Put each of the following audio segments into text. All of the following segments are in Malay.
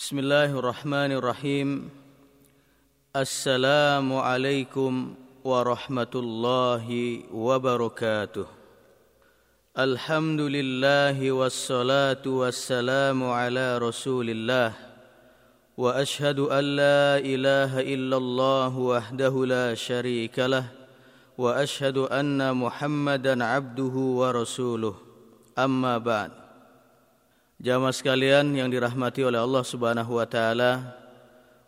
بسم الله الرحمن الرحيم. السلام عليكم ورحمة الله وبركاته. الحمد لله والصلاة والسلام على رسول الله. وأشهد أن لا إله إلا الله وحده لا شريك له. وأشهد أن محمدا عبده ورسوله. أما بعد. Jamaah sekalian yang dirahmati oleh Allah Subhanahu wa taala,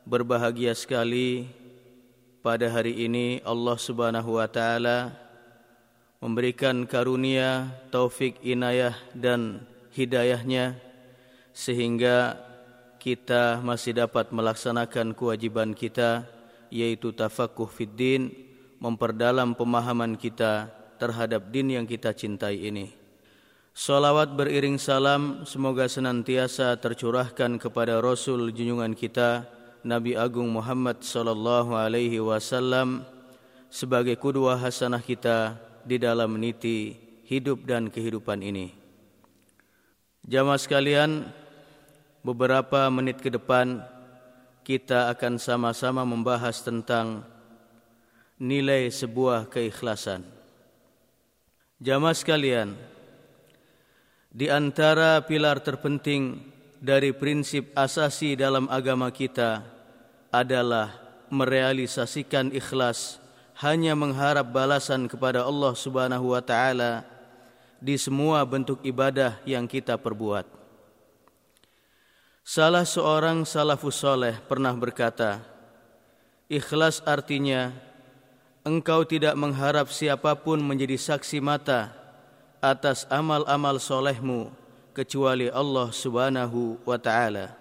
berbahagia sekali pada hari ini Allah Subhanahu wa taala memberikan karunia, taufik, inayah dan hidayahnya sehingga kita masih dapat melaksanakan kewajiban kita yaitu tafaqquh fid din, memperdalam pemahaman kita terhadap din yang kita cintai ini. Salawat beriring salam semoga senantiasa tercurahkan kepada Rasul junjungan kita Nabi Agung Muhammad sallallahu alaihi wasallam sebagai kudua hasanah kita di dalam meniti hidup dan kehidupan ini. Jamaah sekalian, beberapa menit ke depan kita akan sama-sama membahas tentang nilai sebuah keikhlasan. Jamaah sekalian, di antara pilar terpenting dari prinsip asasi dalam agama kita adalah merealisasikan ikhlas hanya mengharap balasan kepada Allah Subhanahu wa taala di semua bentuk ibadah yang kita perbuat. Salah seorang salafus soleh pernah berkata, ikhlas artinya engkau tidak mengharap siapapun menjadi saksi mata atas amal-amal solehmu kecuali Allah subhanahu wa ta'ala.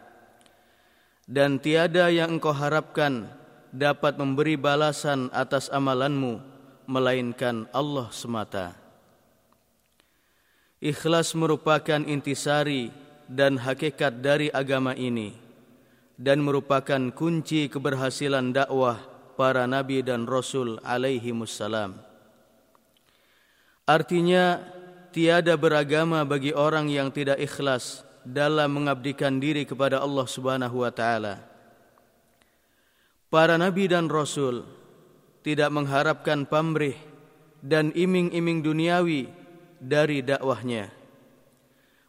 Dan tiada yang engkau harapkan dapat memberi balasan atas amalanmu melainkan Allah semata. Ikhlas merupakan intisari dan hakikat dari agama ini dan merupakan kunci keberhasilan dakwah para nabi dan rasul alaihi wassalam. Artinya tiada beragama bagi orang yang tidak ikhlas dalam mengabdikan diri kepada Allah Subhanahu wa taala. Para nabi dan rasul tidak mengharapkan pamrih dan iming-iming duniawi dari dakwahnya.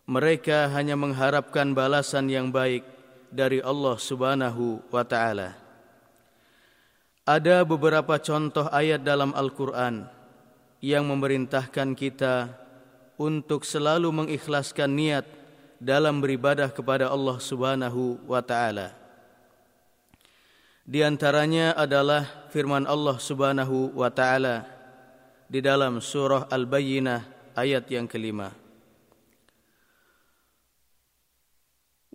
Mereka hanya mengharapkan balasan yang baik dari Allah Subhanahu wa taala. Ada beberapa contoh ayat dalam Al-Qur'an yang memerintahkan kita untuk selalu mengikhlaskan niat dalam beribadah kepada Allah Subhanahu wa taala. Di antaranya adalah firman Allah Subhanahu wa taala di dalam surah Al-Bayyinah ayat yang kelima.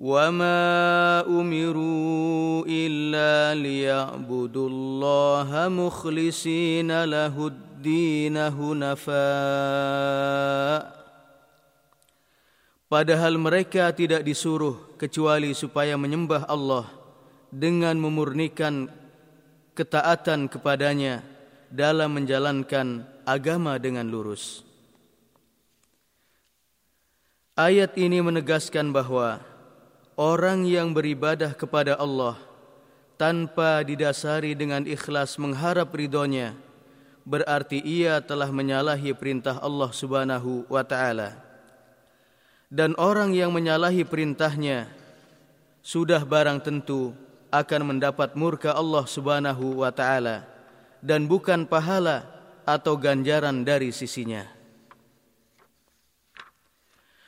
وما أمروا إلا ليعبدوا الله مخلصين له الدين هنفاء Padahal mereka tidak disuruh kecuali supaya menyembah Allah dengan memurnikan ketaatan kepadanya dalam menjalankan agama dengan lurus. Ayat ini menegaskan bahawa orang yang beribadah kepada Allah tanpa didasari dengan ikhlas mengharap ridhonya berarti ia telah menyalahi perintah Allah Subhanahu wa taala dan orang yang menyalahi perintahnya sudah barang tentu akan mendapat murka Allah Subhanahu wa taala dan bukan pahala atau ganjaran dari sisinya.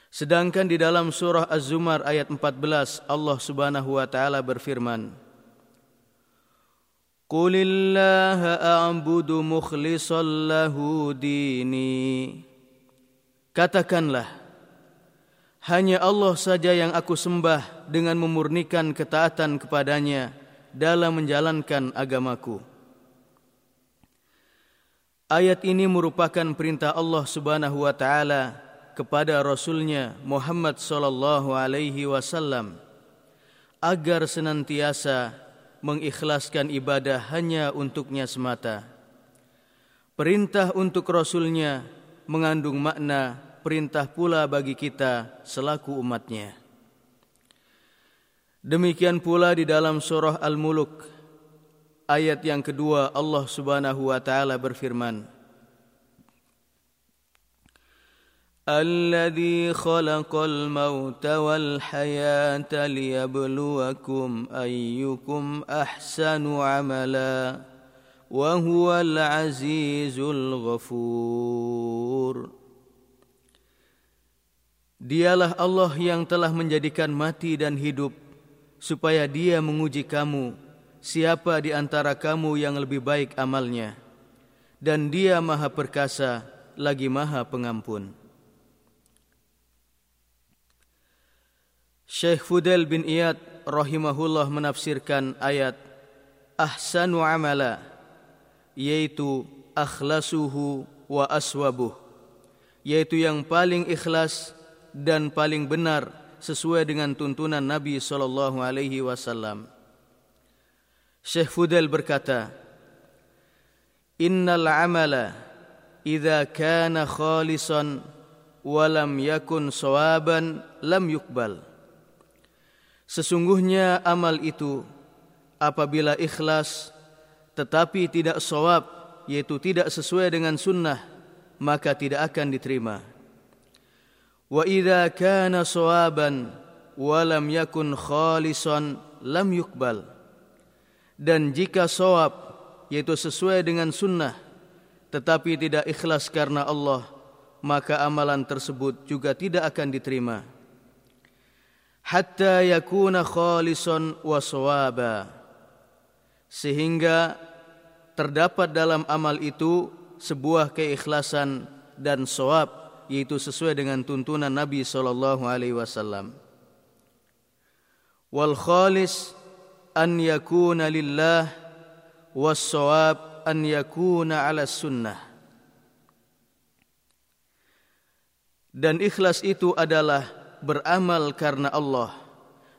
Sedangkan di dalam surah Az-Zumar ayat 14 Allah Subhanahu wa taala berfirman Qulillaha a'budu mukhlishan lahu dini Katakanlah hanya Allah saja yang aku sembah dengan memurnikan ketaatan kepadanya dalam menjalankan agamaku. Ayat ini merupakan perintah Allah Subhanahu wa taala kepada rasulnya Muhammad sallallahu alaihi wasallam agar senantiasa mengikhlaskan ibadah hanya untuknya semata. Perintah untuk rasulnya mengandung makna perintah pula bagi kita selaku umatnya. Demikian pula di dalam surah Al-Muluk ayat yang kedua Allah Subhanahu wa taala berfirman الذي خلق الموت والحياة ليبلوكم أيكم أحسن عملا وهو العزيز الغفور Dialah Allah yang telah menjadikan mati dan hidup supaya dia menguji kamu siapa di antara kamu yang lebih baik amalnya. Dan dia maha perkasa lagi maha pengampun. Syekh Fudel bin Iyad rahimahullah menafsirkan ayat ahsanu amala yaitu akhlasuhu wa aswabuh yaitu yang paling ikhlas dan paling benar sesuai dengan tuntunan Nabi sallallahu alaihi wasallam. Syekh Fudel berkata, "Innal amala idza kana khalisan wa lam yakun sawaban lam yuqbal." Sesungguhnya amal itu apabila ikhlas tetapi tidak sawab yaitu tidak sesuai dengan sunnah maka tidak akan diterima. Kana sawaban wa lam yakun khalisan lam yuqbal. Dan jika sawab yaitu sesuai dengan sunnah tetapi tidak ikhlas karena Allah maka amalan tersebut juga tidak akan diterima. Hatta yakuna khalisan wa sawaba. Sehingga terdapat dalam amal itu sebuah keikhlasan dan sawab yaitu sesuai dengan tuntunan Nabi sallallahu alaihi wasallam. Wal khalis an yakuna lillah was sawab an yakuna ala sunnah. Dan ikhlas itu adalah beramal karena Allah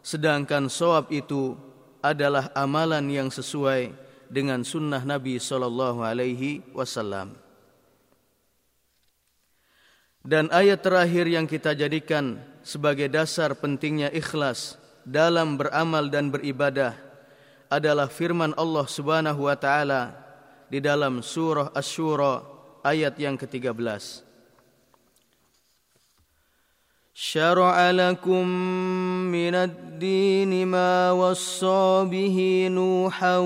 sedangkan sawab itu adalah amalan yang sesuai dengan sunnah Nabi sallallahu alaihi wasallam. Dan ayat terakhir yang kita jadikan sebagai dasar pentingnya ikhlas dalam beramal dan beribadah adalah firman Allah Subhanahu wa taala di dalam surah Asy-Syura ayat yang ke-13. شرع لكم من الدين ما وصى به نوحا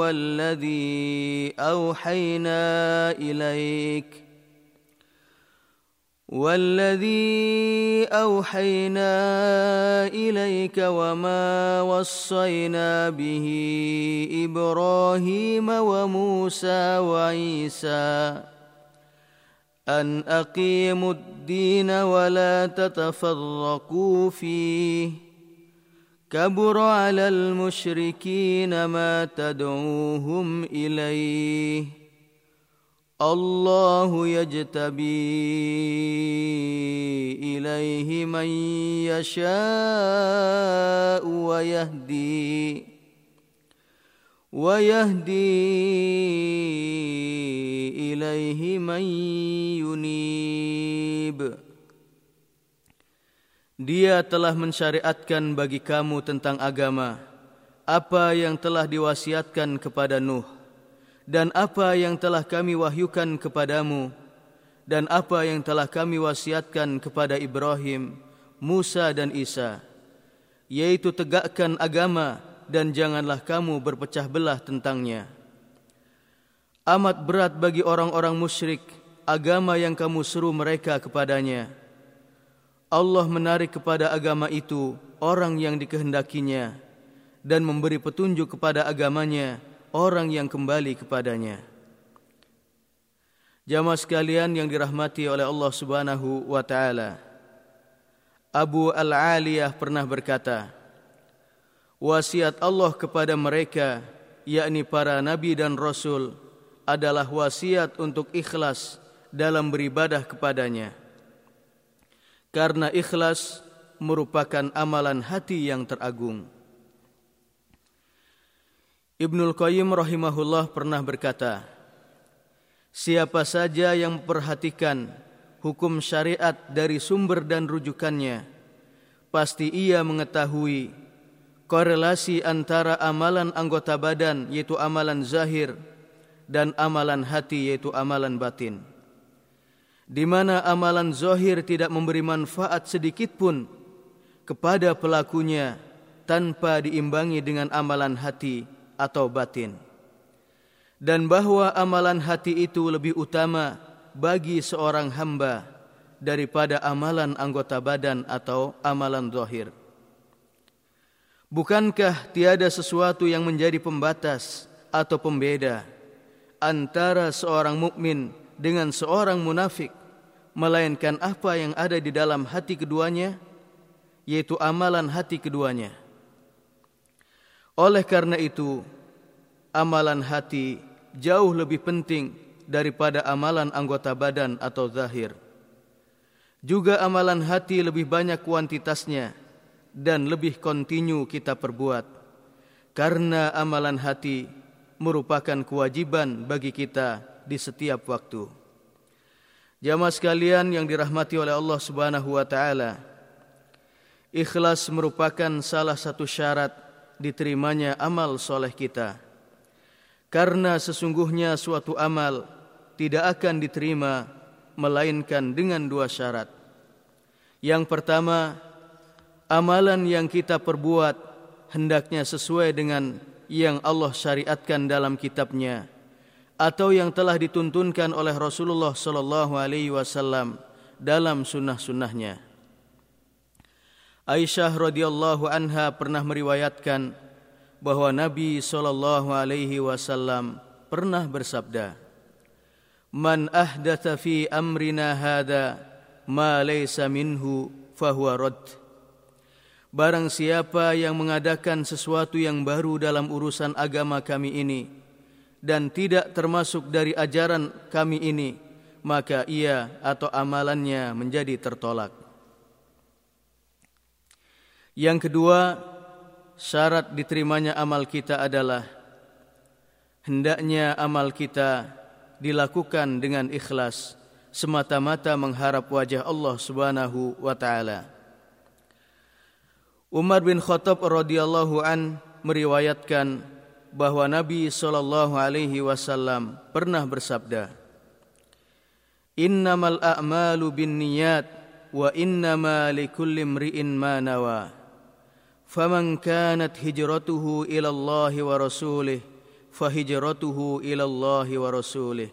والذي أوحينا إليك والذي أوحينا إليك وما وصينا به إبراهيم وموسى وعيسى أن أقيموا الدين ولا تتفرقوا فيه كبر على المشركين ما تدعوهم إليه الله يجتبي إليه من يشاء ويهدي ويهدي إليه من ينيب Dia telah mensyariatkan bagi kamu tentang agama apa yang telah diwasiatkan kepada Nuh dan apa yang telah kami wahyukan kepadamu dan apa yang telah kami wasiatkan kepada Ibrahim, Musa dan Isa yaitu tegakkan agama dan janganlah kamu berpecah belah tentangnya. Amat berat bagi orang-orang musyrik agama yang kamu seru mereka kepadanya. Allah menarik kepada agama itu orang yang dikehendakinya dan memberi petunjuk kepada agamanya orang yang kembali kepadanya. Jamaah sekalian yang dirahmati oleh Allah Subhanahu wa taala. Abu Al-Aliyah pernah berkata, wasiat Allah kepada mereka, yakni para nabi dan rasul, adalah wasiat untuk ikhlas dalam beribadah kepadanya. Karena ikhlas merupakan amalan hati yang teragung. Ibnul Qayyim rahimahullah pernah berkata, Siapa saja yang memperhatikan hukum syariat dari sumber dan rujukannya, pasti ia mengetahui korelasi antara amalan anggota badan yaitu amalan zahir dan amalan hati yaitu amalan batin. Di mana amalan zahir tidak memberi manfaat sedikit pun kepada pelakunya tanpa diimbangi dengan amalan hati atau batin. Dan bahwa amalan hati itu lebih utama bagi seorang hamba daripada amalan anggota badan atau amalan zahir. Bukankah tiada sesuatu yang menjadi pembatas atau pembeda antara seorang mukmin dengan seorang munafik melainkan apa yang ada di dalam hati keduanya yaitu amalan hati keduanya oleh karena itu amalan hati jauh lebih penting daripada amalan anggota badan atau zahir juga amalan hati lebih banyak kuantitasnya dan lebih kontinu kita perbuat karena amalan hati merupakan kewajiban bagi kita di setiap waktu. Jamaah sekalian yang dirahmati oleh Allah Subhanahu wa taala, ikhlas merupakan salah satu syarat diterimanya amal soleh kita. Karena sesungguhnya suatu amal tidak akan diterima melainkan dengan dua syarat. Yang pertama, amalan yang kita perbuat hendaknya sesuai dengan yang Allah syariatkan dalam kitabnya atau yang telah dituntunkan oleh Rasulullah sallallahu alaihi wasallam dalam sunnah-sunnahnya. Aisyah radhiyallahu anha pernah meriwayatkan bahwa Nabi sallallahu alaihi wasallam pernah bersabda, "Man ahdatha fi amrina hadha ma laysa minhu fahuwa radd." Barang siapa yang mengadakan sesuatu yang baru dalam urusan agama kami ini dan tidak termasuk dari ajaran kami ini, maka ia atau amalannya menjadi tertolak. Yang kedua, syarat diterimanya amal kita adalah hendaknya amal kita dilakukan dengan ikhlas semata-mata mengharap wajah Allah Subhanahu wa taala. Umar bin Khattab radhiyallahu an meriwayatkan bahwa Nabi sallallahu alaihi wasallam pernah bersabda Innamal a'malu binniyat wa innama likulli imri'in ma nawa ila Allah wa rasulih fahijratuhu ila Allah wa rasulih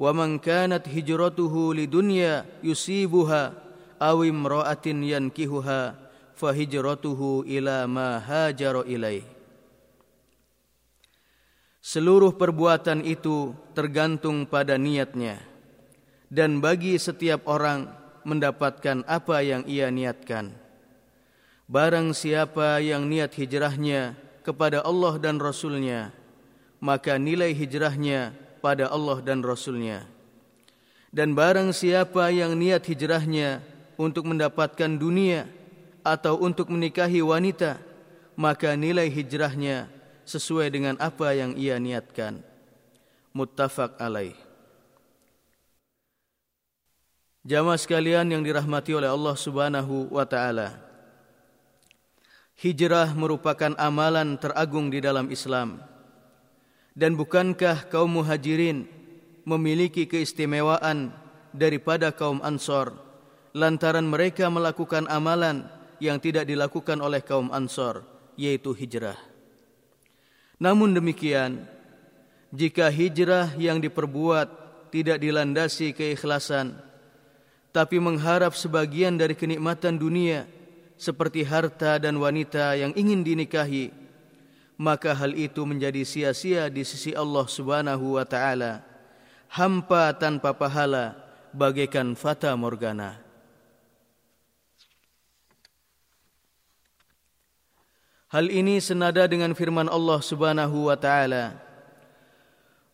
wa man kanat hijratuhu lidunya yusibuha aw imra'atin yankihuha fahijratuhu ila ma hajara ilaih. Seluruh perbuatan itu tergantung pada niatnya dan bagi setiap orang mendapatkan apa yang ia niatkan. Barang siapa yang niat hijrahnya kepada Allah dan Rasulnya, maka nilai hijrahnya pada Allah dan Rasulnya. Dan barang siapa yang niat hijrahnya untuk mendapatkan dunia, atau untuk menikahi wanita maka nilai hijrahnya sesuai dengan apa yang ia niatkan muttafaq alaih Jamaah sekalian yang dirahmati oleh Allah Subhanahu wa taala Hijrah merupakan amalan teragung di dalam Islam dan bukankah kaum muhajirin memiliki keistimewaan daripada kaum ansor lantaran mereka melakukan amalan yang tidak dilakukan oleh kaum Ansor yaitu hijrah. Namun demikian, jika hijrah yang diperbuat tidak dilandasi keikhlasan tapi mengharap sebagian dari kenikmatan dunia seperti harta dan wanita yang ingin dinikahi, maka hal itu menjadi sia-sia di sisi Allah Subhanahu wa taala. Hampa tanpa pahala bagaikan fata morgana. Hal ini senada dengan firman Allah Subhanahu wa taala.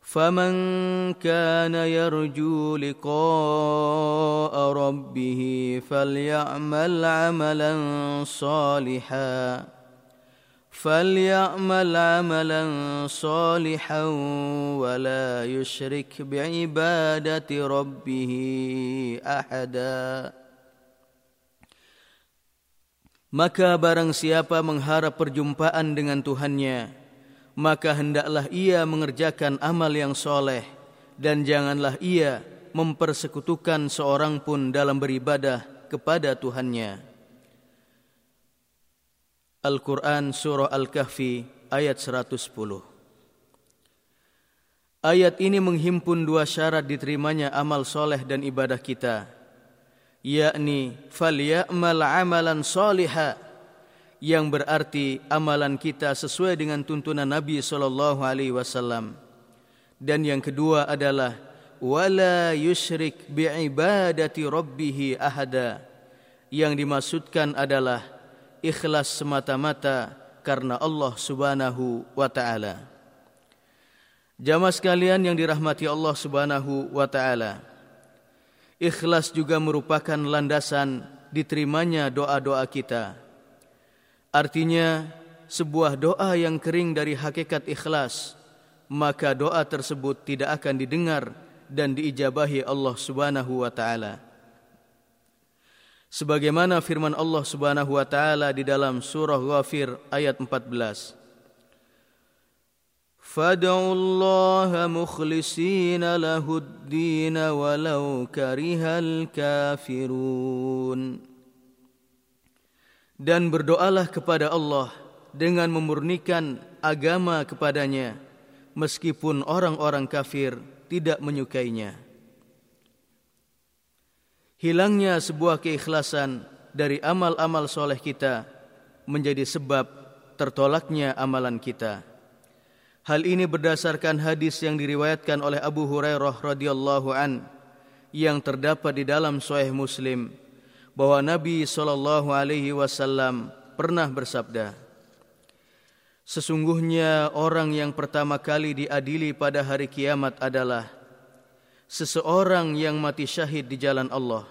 Faman kana yarju liqa'a rabbih falyamal 'amalan salihan فليعمل عملا صالحا ولا يشرك بعبادة ربه أحدا Maka barang siapa mengharap perjumpaan dengan Tuhannya, maka hendaklah ia mengerjakan amal yang soleh dan janganlah ia mempersekutukan seorang pun dalam beribadah kepada Tuhannya. Al-Quran Surah Al-Kahfi ayat 110 Ayat ini menghimpun dua syarat diterimanya amal soleh dan ibadah kita yakni falyamal amalan soliha yang berarti amalan kita sesuai dengan tuntunan Nabi sallallahu alaihi wasallam. Dan yang kedua adalah wala yusyrik bi ibadati rabbih ahada. Yang dimaksudkan adalah ikhlas semata-mata karena Allah Subhanahu wa taala. Jamaah sekalian yang dirahmati Allah Subhanahu wa taala Ikhlas juga merupakan landasan diterimanya doa-doa kita. Artinya, sebuah doa yang kering dari hakikat ikhlas, maka doa tersebut tidak akan didengar dan diijabahi Allah Subhanahu wa taala. Sebagaimana firman Allah Subhanahu wa taala di dalam surah Ghafir ayat 14. Fad'u Allah mukhlisin lahud din walau karihal kafirun dan berdoalah kepada Allah dengan memurnikan agama kepadanya meskipun orang-orang kafir tidak menyukainya. Hilangnya sebuah keikhlasan dari amal-amal soleh kita menjadi sebab tertolaknya amalan kita. Hal ini berdasarkan hadis yang diriwayatkan oleh Abu Hurairah radhiyallahu an yang terdapat di dalam Sahih Muslim bahwa Nabi sallallahu alaihi wasallam pernah bersabda Sesungguhnya orang yang pertama kali diadili pada hari kiamat adalah seseorang yang mati syahid di jalan Allah.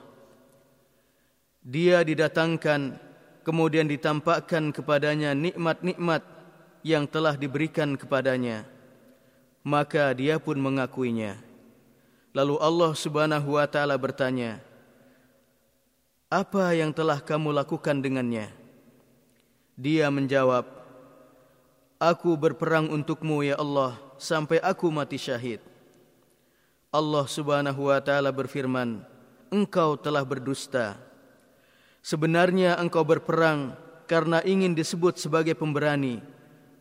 Dia didatangkan kemudian ditampakkan kepadanya nikmat-nikmat yang telah diberikan kepadanya. Maka dia pun mengakuinya. Lalu Allah Subhanahu wa taala bertanya apa yang telah kamu lakukan dengannya? Dia menjawab aku berperang untukmu ya Allah sampai aku mati syahid. Allah Subhanahu wa taala berfirman engkau telah berdusta. Sebenarnya engkau berperang karena ingin disebut sebagai pemberani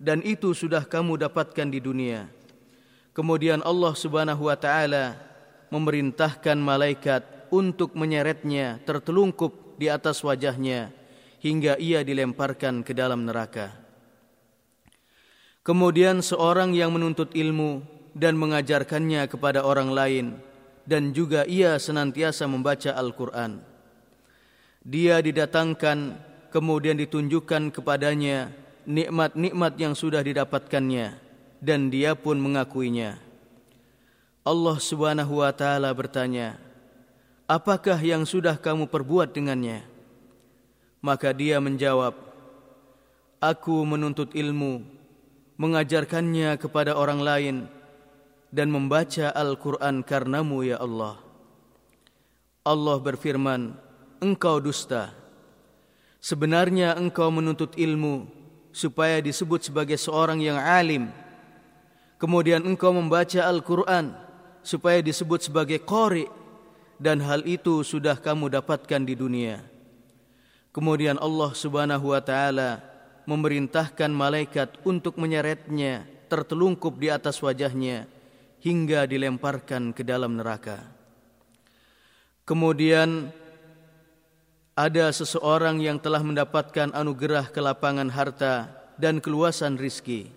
dan itu sudah kamu dapatkan di dunia. Kemudian Allah Subhanahu wa taala memerintahkan malaikat untuk menyeretnya tertelungkup di atas wajahnya hingga ia dilemparkan ke dalam neraka. Kemudian seorang yang menuntut ilmu dan mengajarkannya kepada orang lain dan juga ia senantiasa membaca Al-Qur'an. Dia didatangkan kemudian ditunjukkan kepadanya nikmat-nikmat yang sudah didapatkannya dan dia pun mengakuinya. Allah Subhanahu wa taala bertanya, "Apakah yang sudah kamu perbuat dengannya?" Maka dia menjawab, "Aku menuntut ilmu, mengajarkannya kepada orang lain dan membaca Al-Qur'an karenamu ya Allah." Allah berfirman, "Engkau dusta. Sebenarnya engkau menuntut ilmu supaya disebut sebagai seorang yang alim. Kemudian engkau membaca Al-Quran supaya disebut sebagai qari dan hal itu sudah kamu dapatkan di dunia. Kemudian Allah Subhanahu wa taala memerintahkan malaikat untuk menyeretnya tertelungkup di atas wajahnya hingga dilemparkan ke dalam neraka. Kemudian ada seseorang yang telah mendapatkan anugerah kelapangan harta dan keluasan rizki.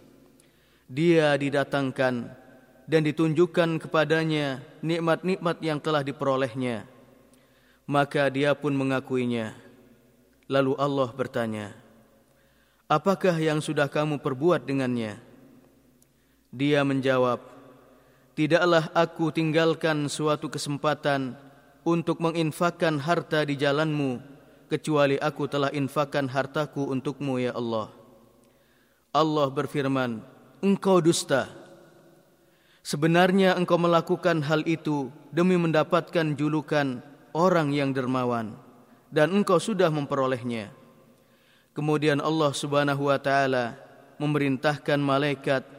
Dia didatangkan dan ditunjukkan kepadanya nikmat-nikmat yang telah diperolehnya. Maka dia pun mengakuinya. Lalu Allah bertanya, Apakah yang sudah kamu perbuat dengannya? Dia menjawab, Tidaklah aku tinggalkan suatu kesempatan untuk menginfakkan harta di jalanmu kecuali aku telah infakkan hartaku untukmu ya Allah. Allah berfirman, engkau dusta. Sebenarnya engkau melakukan hal itu demi mendapatkan julukan orang yang dermawan dan engkau sudah memperolehnya. Kemudian Allah Subhanahu wa taala memerintahkan malaikat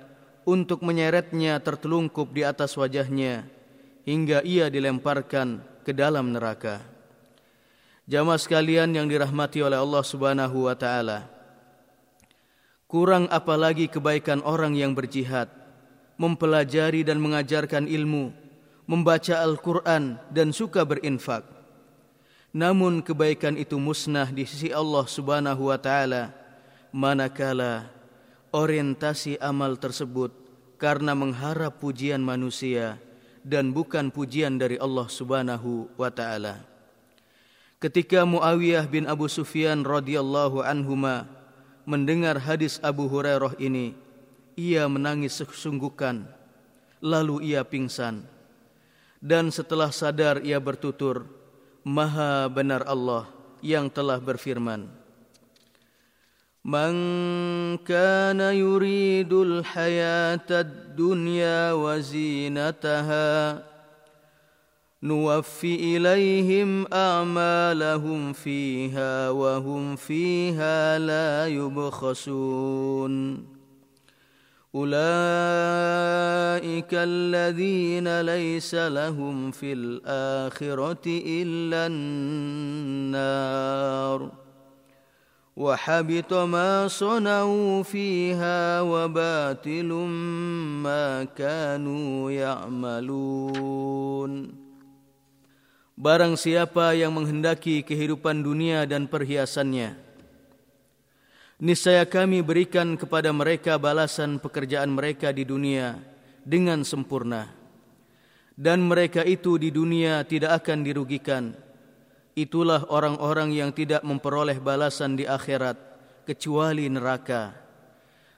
untuk menyeretnya tertelungkup di atas wajahnya hingga ia dilemparkan ke dalam neraka. Jamaah sekalian yang dirahmati oleh Allah Subhanahu wa taala. Kurang apalagi kebaikan orang yang berjihad, mempelajari dan mengajarkan ilmu, membaca Al-Qur'an dan suka berinfak namun kebaikan itu musnah di sisi Allah Subhanahu wa taala manakala orientasi amal tersebut karena mengharap pujian manusia dan bukan pujian dari Allah Subhanahu wa taala. Ketika Muawiyah bin Abu Sufyan radhiyallahu anhuma mendengar hadis Abu Hurairah ini, ia menangis sesungguhkan. Lalu ia pingsan. Dan setelah sadar ia bertutur, Maha benar Allah yang telah berfirman Man kana yuridul hayatad dunya wa zinataha Nuwaffi ilaihim a'malahum fiha wa hum fiha la أولئك الذين ليس لهم في الآخرة إلا النار. وحبط ما صنعوا فيها وباطل ما كانوا يعملون. Barang siapa yang menghendaki kehidupan dunia dan perhiasannya, niscaya kami berikan kepada mereka balasan pekerjaan mereka di dunia dengan sempurna. Dan mereka itu di dunia tidak akan dirugikan. Itulah orang-orang yang tidak memperoleh balasan di akhirat kecuali neraka.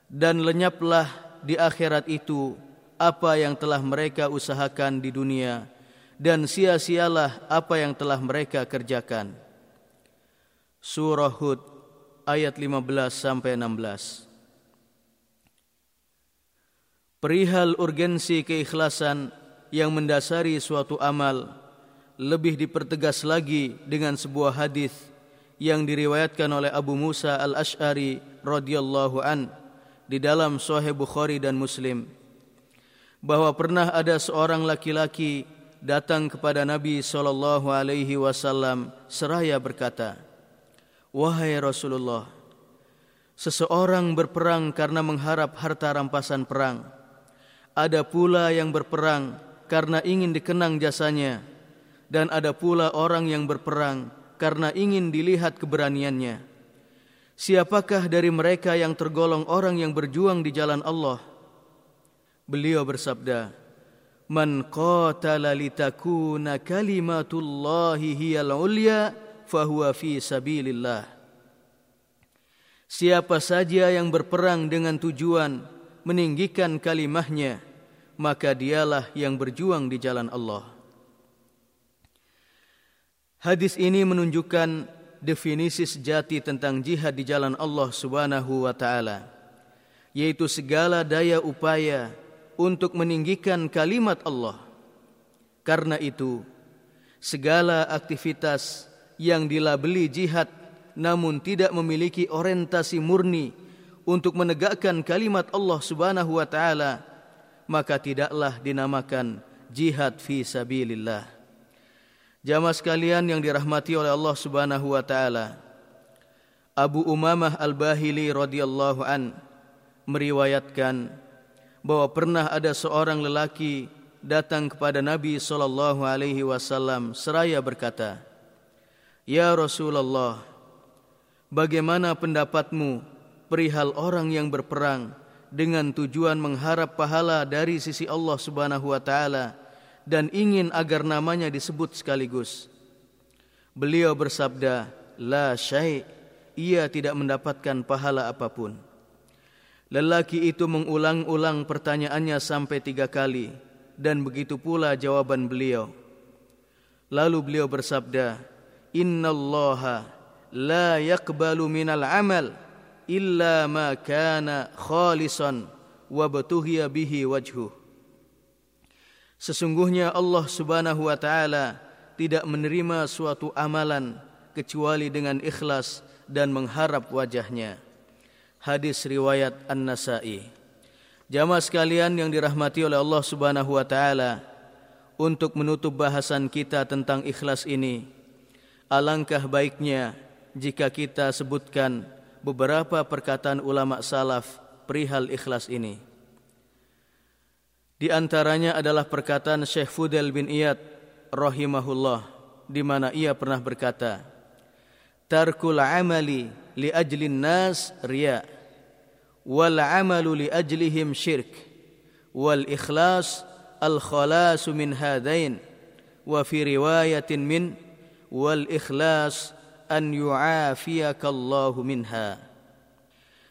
Dan lenyaplah di akhirat itu apa yang telah mereka usahakan di dunia dan sia-sialah apa yang telah mereka kerjakan. Surah hud ayat 15 sampai 16. Perihal urgensi keikhlasan yang mendasari suatu amal lebih dipertegas lagi dengan sebuah hadis yang diriwayatkan oleh Abu Musa Al-Asy'ari radhiyallahu an di dalam Sahih Bukhari dan Muslim bahwa pernah ada seorang laki-laki datang kepada Nabi sallallahu alaihi wasallam seraya berkata, Wahai Rasulullah, seseorang berperang karena mengharap harta rampasan perang. Ada pula yang berperang karena ingin dikenang jasanya. Dan ada pula orang yang berperang karena ingin dilihat keberaniannya. Siapakah dari mereka yang tergolong orang yang berjuang di jalan Allah? Beliau bersabda, Man qatala litakuna kalimatullahi hiyal ulya' fahuwa fi sabilillah. Siapa saja yang berperang dengan tujuan meninggikan kalimahnya, maka dialah yang berjuang di jalan Allah. Hadis ini menunjukkan definisi sejati tentang jihad di jalan Allah Subhanahu wa taala, yaitu segala daya upaya untuk meninggikan kalimat Allah. Karena itu, segala aktivitas yang dilabeli jihad namun tidak memiliki orientasi murni untuk menegakkan kalimat Allah Subhanahu wa taala maka tidaklah dinamakan jihad fi sabilillah. Jamaah sekalian yang dirahmati oleh Allah Subhanahu wa taala. Abu Umamah Al-Bahili radhiyallahu an meriwayatkan bahwa pernah ada seorang lelaki datang kepada Nabi sallallahu alaihi wasallam seraya berkata, Ya Rasulullah, bagaimana pendapatmu perihal orang yang berperang dengan tujuan mengharap pahala dari sisi Allah Subhanahu wa taala dan ingin agar namanya disebut sekaligus? Beliau bersabda, "La syai', ia tidak mendapatkan pahala apapun." Lelaki itu mengulang-ulang pertanyaannya sampai tiga kali dan begitu pula jawaban beliau. Lalu beliau bersabda, Inna Allah la yakbalu minal amal illa ma kana khalisan wa batuhiya bihi wajhu. Sesungguhnya Allah subhanahu wa ta'ala tidak menerima suatu amalan kecuali dengan ikhlas dan mengharap wajahnya. Hadis riwayat An-Nasa'i. Jamaah sekalian yang dirahmati oleh Allah Subhanahu wa taala, untuk menutup bahasan kita tentang ikhlas ini, alangkah baiknya jika kita sebutkan beberapa perkataan ulama salaf perihal ikhlas ini. Di antaranya adalah perkataan Syekh Fudel bin Iyad rahimahullah di mana ia pernah berkata, tarkul amali li ajli nas riya wal amalu li ajlihim syirk wal ikhlas al khalas min hadain wa fi riwayatin min ikhlas an yu'afiyaka Allah minha.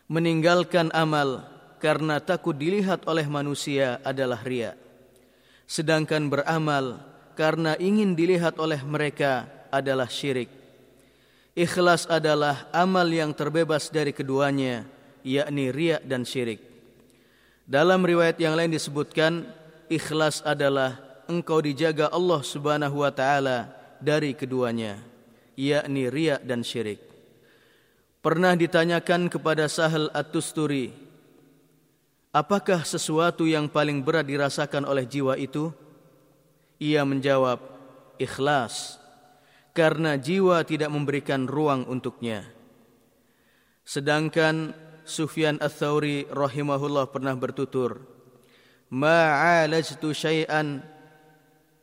Meninggalkan amal karena takut dilihat oleh manusia adalah riya. Sedangkan beramal karena ingin dilihat oleh mereka adalah syirik. Ikhlas adalah amal yang terbebas dari keduanya, yakni riak dan syirik. Dalam riwayat yang lain disebutkan, ikhlas adalah engkau dijaga Allah Subhanahu wa taala dari keduanya, yakni riak dan syirik. Pernah ditanyakan kepada Sahal At-Tusturi, apakah sesuatu yang paling berat dirasakan oleh jiwa itu? Ia menjawab, ikhlas karena jiwa tidak memberikan ruang untuknya. Sedangkan Sufyan Ats-Tsauri rahimahullah pernah bertutur, "Ma'alajtu syai'an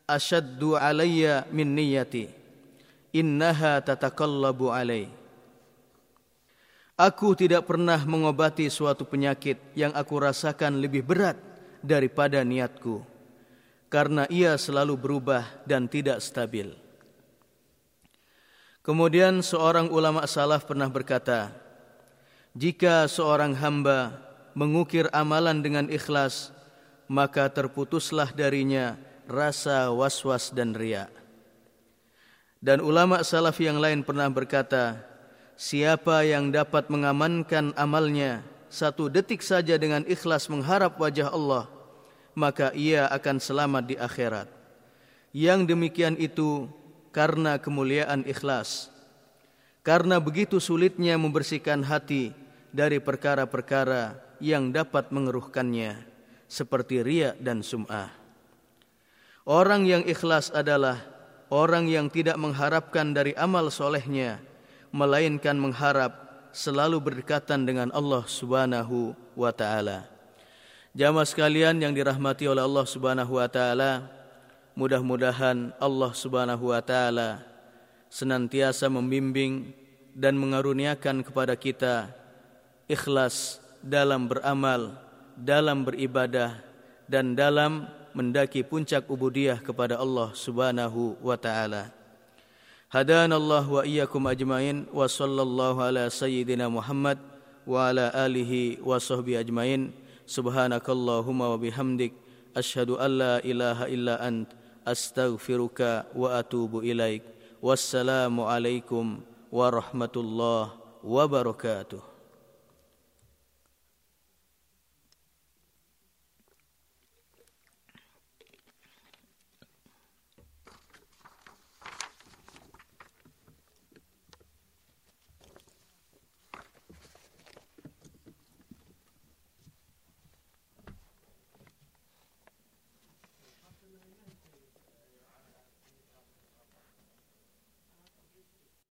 ashaddu 'alayya min niyyati. Innaha tatakallabu 'alai." Aku tidak pernah mengobati suatu penyakit yang aku rasakan lebih berat daripada niatku karena ia selalu berubah dan tidak stabil. Kemudian seorang ulama salaf pernah berkata, jika seorang hamba mengukir amalan dengan ikhlas, maka terputuslah darinya rasa was-was dan riak. Dan ulama salaf yang lain pernah berkata, siapa yang dapat mengamankan amalnya satu detik saja dengan ikhlas mengharap wajah Allah, maka ia akan selamat di akhirat. Yang demikian itu karena kemuliaan ikhlas. Karena begitu sulitnya membersihkan hati dari perkara-perkara yang dapat mengeruhkannya seperti riya dan sum'ah. Orang yang ikhlas adalah orang yang tidak mengharapkan dari amal solehnya, melainkan mengharap selalu berdekatan dengan Allah Subhanahu wa taala. Jamaah sekalian yang dirahmati oleh Allah Subhanahu wa taala, Mudah-mudahan Allah Subhanahu wa taala senantiasa membimbing dan mengaruniakan kepada kita ikhlas dalam beramal, dalam beribadah dan dalam mendaki puncak ubudiyah kepada Allah Subhanahu wa taala. Hadana Allah wa iyyakum ajmain wa sallallahu ala sayyidina Muhammad wa ala alihi wa sahbihi ajmain. Subhanakallahumma wa bihamdik asyhadu an la ilaha illa anta astaghfiruka wa atubu ilaik wassalamu alaikum warahmatullahi wabarakatuh